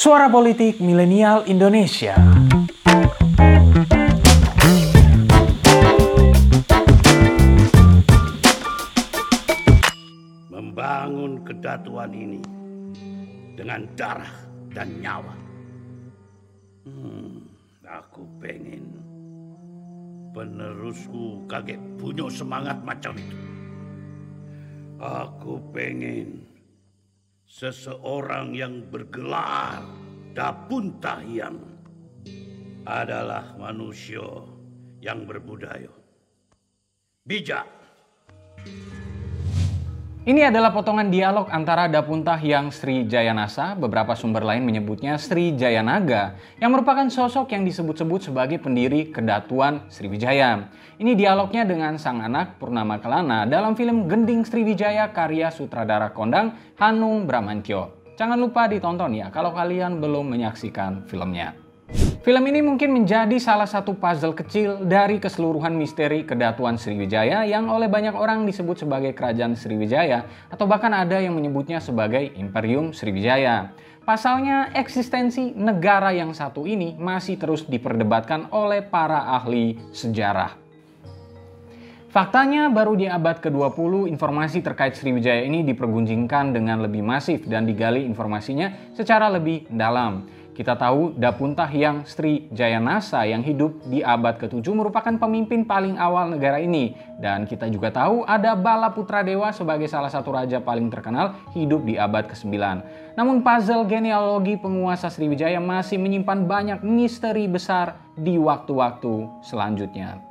Suara Politik Milenial Indonesia. Membangun kedatuan ini dengan darah dan nyawa. Hmm, aku pengen penerusku kaget punya semangat macam itu. Aku pengen seseorang yang bergelar Dapuntahyang adalah manusia yang berbudaya. Bijak. Ini adalah potongan dialog antara Dapuntah yang Sri Jayanasa, beberapa sumber lain menyebutnya Sri Jayanaga, yang merupakan sosok yang disebut-sebut sebagai pendiri kedatuan Sriwijaya. Ini dialognya dengan sang anak Purnama Kelana dalam film Gending Sriwijaya karya sutradara kondang Hanung Bramantyo. Jangan lupa ditonton ya kalau kalian belum menyaksikan filmnya. Film ini mungkin menjadi salah satu puzzle kecil dari keseluruhan misteri kedatuan Sriwijaya yang oleh banyak orang disebut sebagai Kerajaan Sriwijaya atau bahkan ada yang menyebutnya sebagai Imperium Sriwijaya. Pasalnya, eksistensi negara yang satu ini masih terus diperdebatkan oleh para ahli sejarah. Faktanya baru di abad ke-20 informasi terkait Sriwijaya ini dipergunjingkan dengan lebih masif dan digali informasinya secara lebih dalam. Kita tahu Dapuntah yang Sri Jayanasa yang hidup di abad ke-7 merupakan pemimpin paling awal negara ini. Dan kita juga tahu ada Bala Putra Dewa sebagai salah satu raja paling terkenal hidup di abad ke-9. Namun puzzle genealogi penguasa Sriwijaya masih menyimpan banyak misteri besar di waktu-waktu selanjutnya.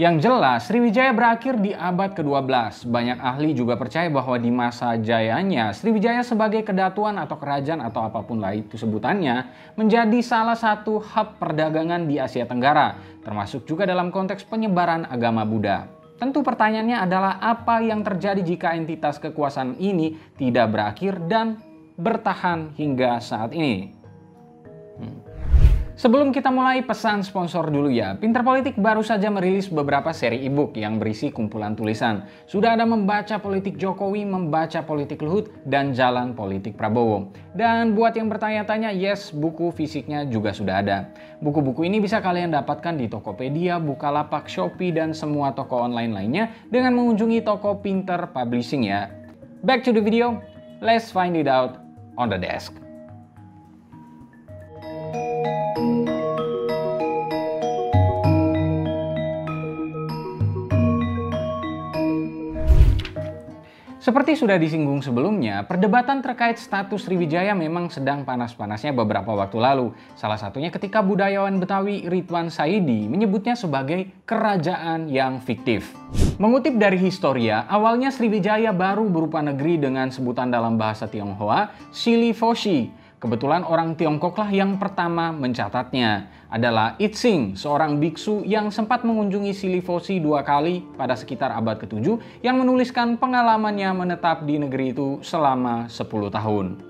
Yang jelas, Sriwijaya berakhir di abad ke-12. Banyak ahli juga percaya bahwa di masa jayanya, Sriwijaya sebagai kedatuan atau kerajaan atau apa pun lah itu sebutannya, menjadi salah satu hub perdagangan di Asia Tenggara, termasuk juga dalam konteks penyebaran agama Buddha. Tentu pertanyaannya adalah apa yang terjadi jika entitas kekuasaan ini tidak berakhir dan bertahan hingga saat ini. Sebelum kita mulai pesan sponsor dulu ya, Pinter Politik baru saja merilis beberapa seri e-book yang berisi kumpulan tulisan. Sudah ada membaca politik Jokowi, membaca politik Luhut, dan jalan politik Prabowo. Dan buat yang bertanya-tanya, yes, buku fisiknya juga sudah ada. Buku-buku ini bisa kalian dapatkan di Tokopedia, Bukalapak, Shopee, dan semua toko online lainnya dengan mengunjungi toko Pinter Publishing ya. Back to the video, let's find it out on the desk. Seperti sudah disinggung sebelumnya, perdebatan terkait status Sriwijaya memang sedang panas-panasnya beberapa waktu lalu. Salah satunya ketika budayawan Betawi Ridwan Saidi menyebutnya sebagai kerajaan yang fiktif. Mengutip dari Historia, awalnya Sriwijaya baru berupa negeri dengan sebutan dalam bahasa Tionghoa, Silifoshi, Kebetulan orang Tiongkoklah yang pertama mencatatnya adalah Itzing, seorang biksu yang sempat mengunjungi Silifosi dua kali pada sekitar abad ke-7 yang menuliskan pengalamannya menetap di negeri itu selama 10 tahun.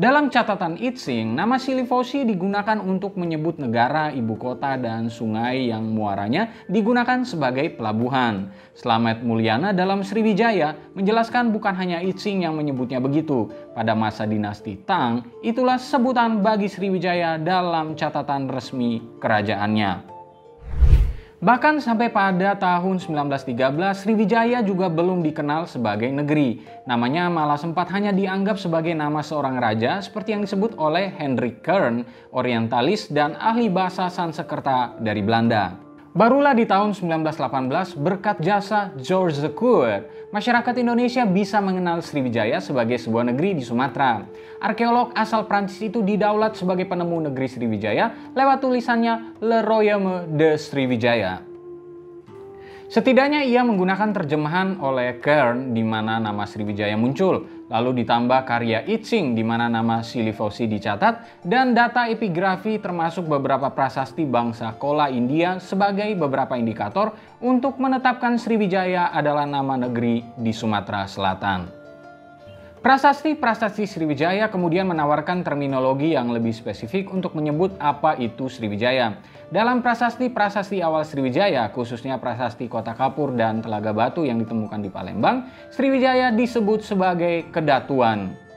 Dalam catatan Itsing, nama Silifosi digunakan untuk menyebut negara, ibu kota, dan sungai yang muaranya digunakan sebagai pelabuhan. Slamet Mulyana dalam Sriwijaya menjelaskan bukan hanya Itsing yang menyebutnya begitu. Pada masa dinasti Tang, itulah sebutan bagi Sriwijaya dalam catatan resmi kerajaannya. Bahkan sampai pada tahun 1913, Sriwijaya juga belum dikenal sebagai negeri. Namanya malah sempat hanya dianggap sebagai nama seorang raja seperti yang disebut oleh Hendrik Kern, orientalis dan ahli bahasa Sanskerta dari Belanda. Barulah di tahun 1918, berkat jasa George the Court, masyarakat Indonesia bisa mengenal Sriwijaya sebagai sebuah negeri di Sumatera. Arkeolog asal Prancis itu didaulat sebagai penemu negeri Sriwijaya lewat tulisannya Le Royaume de Sriwijaya. Setidaknya ia menggunakan terjemahan oleh Kern di mana nama Sriwijaya muncul, lalu ditambah karya Itzing di mana nama Silifosi dicatat, dan data epigrafi termasuk beberapa prasasti bangsa Kola India sebagai beberapa indikator untuk menetapkan Sriwijaya adalah nama negeri di Sumatera Selatan. Prasasti-prasasti Sriwijaya kemudian menawarkan terminologi yang lebih spesifik untuk menyebut apa itu Sriwijaya. Dalam prasasti-prasasti awal Sriwijaya, khususnya prasasti Kota Kapur dan Telaga Batu yang ditemukan di Palembang, Sriwijaya disebut sebagai kedatuan.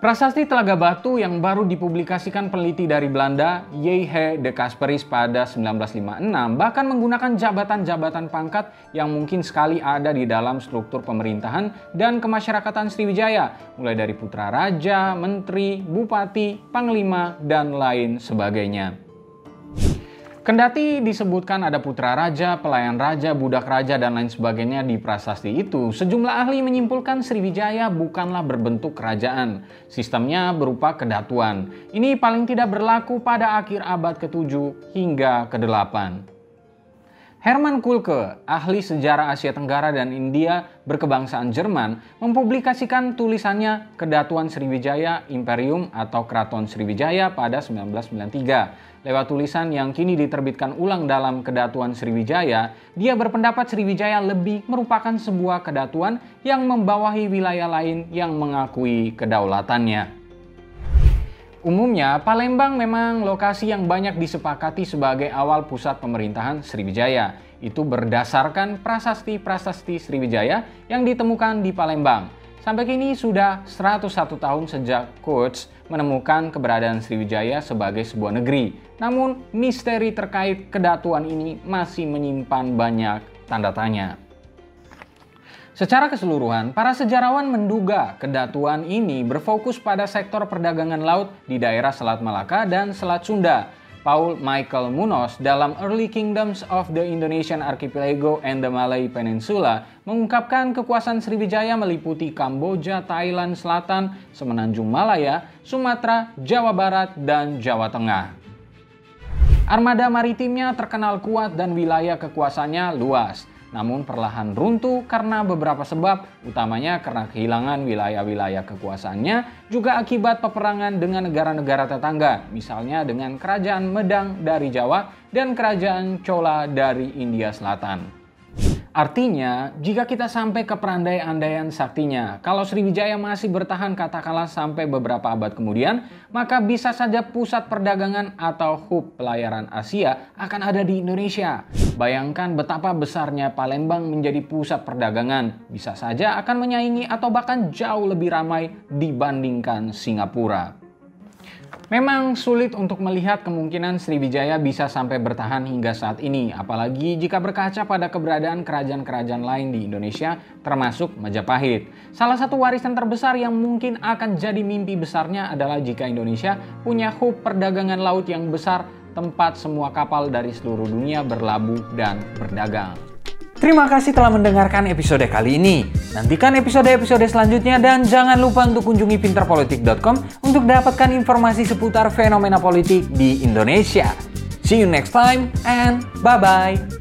Prasasti Telaga Batu yang baru dipublikasikan peneliti dari Belanda, J.H. de Kasperis pada 1956 bahkan menggunakan jabatan-jabatan pangkat yang mungkin sekali ada di dalam struktur pemerintahan dan kemasyarakatan Sriwijaya, mulai dari putra raja, menteri, bupati, panglima, dan lain sebagainya. Kendati disebutkan ada putra raja, pelayan raja, budak raja, dan lain sebagainya di prasasti itu, sejumlah ahli menyimpulkan Sriwijaya bukanlah berbentuk kerajaan. Sistemnya berupa kedatuan. Ini paling tidak berlaku pada akhir abad ke-7 hingga ke-8. Herman Kulke, ahli sejarah Asia Tenggara dan India berkebangsaan Jerman, mempublikasikan tulisannya Kedatuan Sriwijaya Imperium atau Keraton Sriwijaya pada 1993. Lewat tulisan yang kini diterbitkan ulang dalam Kedatuan Sriwijaya, dia berpendapat Sriwijaya lebih merupakan sebuah kedatuan yang membawahi wilayah lain yang mengakui kedaulatannya. Umumnya, Palembang memang lokasi yang banyak disepakati sebagai awal pusat pemerintahan Sriwijaya. Itu berdasarkan prasasti-prasasti Sriwijaya yang ditemukan di Palembang. Sampai kini sudah 101 tahun sejak Coates menemukan keberadaan Sriwijaya sebagai sebuah negeri. Namun, misteri terkait kedatuan ini masih menyimpan banyak tanda tanya. Secara keseluruhan, para sejarawan menduga kedatuan ini berfokus pada sektor perdagangan laut di daerah Selat Malaka dan Selat Sunda. Paul Michael Munoz dalam Early Kingdoms of the Indonesian Archipelago and the Malay Peninsula mengungkapkan kekuasaan Sriwijaya meliputi Kamboja, Thailand Selatan, Semenanjung Malaya, Sumatera, Jawa Barat, dan Jawa Tengah. Armada maritimnya terkenal kuat dan wilayah kekuasaannya luas namun perlahan runtuh karena beberapa sebab, utamanya karena kehilangan wilayah-wilayah kekuasaannya, juga akibat peperangan dengan negara-negara tetangga, misalnya dengan Kerajaan Medang dari Jawa dan Kerajaan Chola dari India Selatan. Artinya, jika kita sampai ke perandai-andaian saktinya, kalau Sriwijaya masih bertahan katakanlah sampai beberapa abad kemudian, maka bisa saja pusat perdagangan atau hub pelayaran Asia akan ada di Indonesia. Bayangkan betapa besarnya Palembang menjadi pusat perdagangan, bisa saja akan menyaingi atau bahkan jauh lebih ramai dibandingkan Singapura. Memang sulit untuk melihat kemungkinan Sriwijaya bisa sampai bertahan hingga saat ini, apalagi jika berkaca pada keberadaan kerajaan-kerajaan lain di Indonesia, termasuk Majapahit. Salah satu warisan terbesar yang mungkin akan jadi mimpi besarnya adalah jika Indonesia punya hub perdagangan laut yang besar, tempat semua kapal dari seluruh dunia berlabuh dan berdagang. Terima kasih telah mendengarkan episode kali ini. Nantikan episode-episode selanjutnya dan jangan lupa untuk kunjungi pinterpolitik.com untuk dapatkan informasi seputar fenomena politik di Indonesia. See you next time and bye-bye.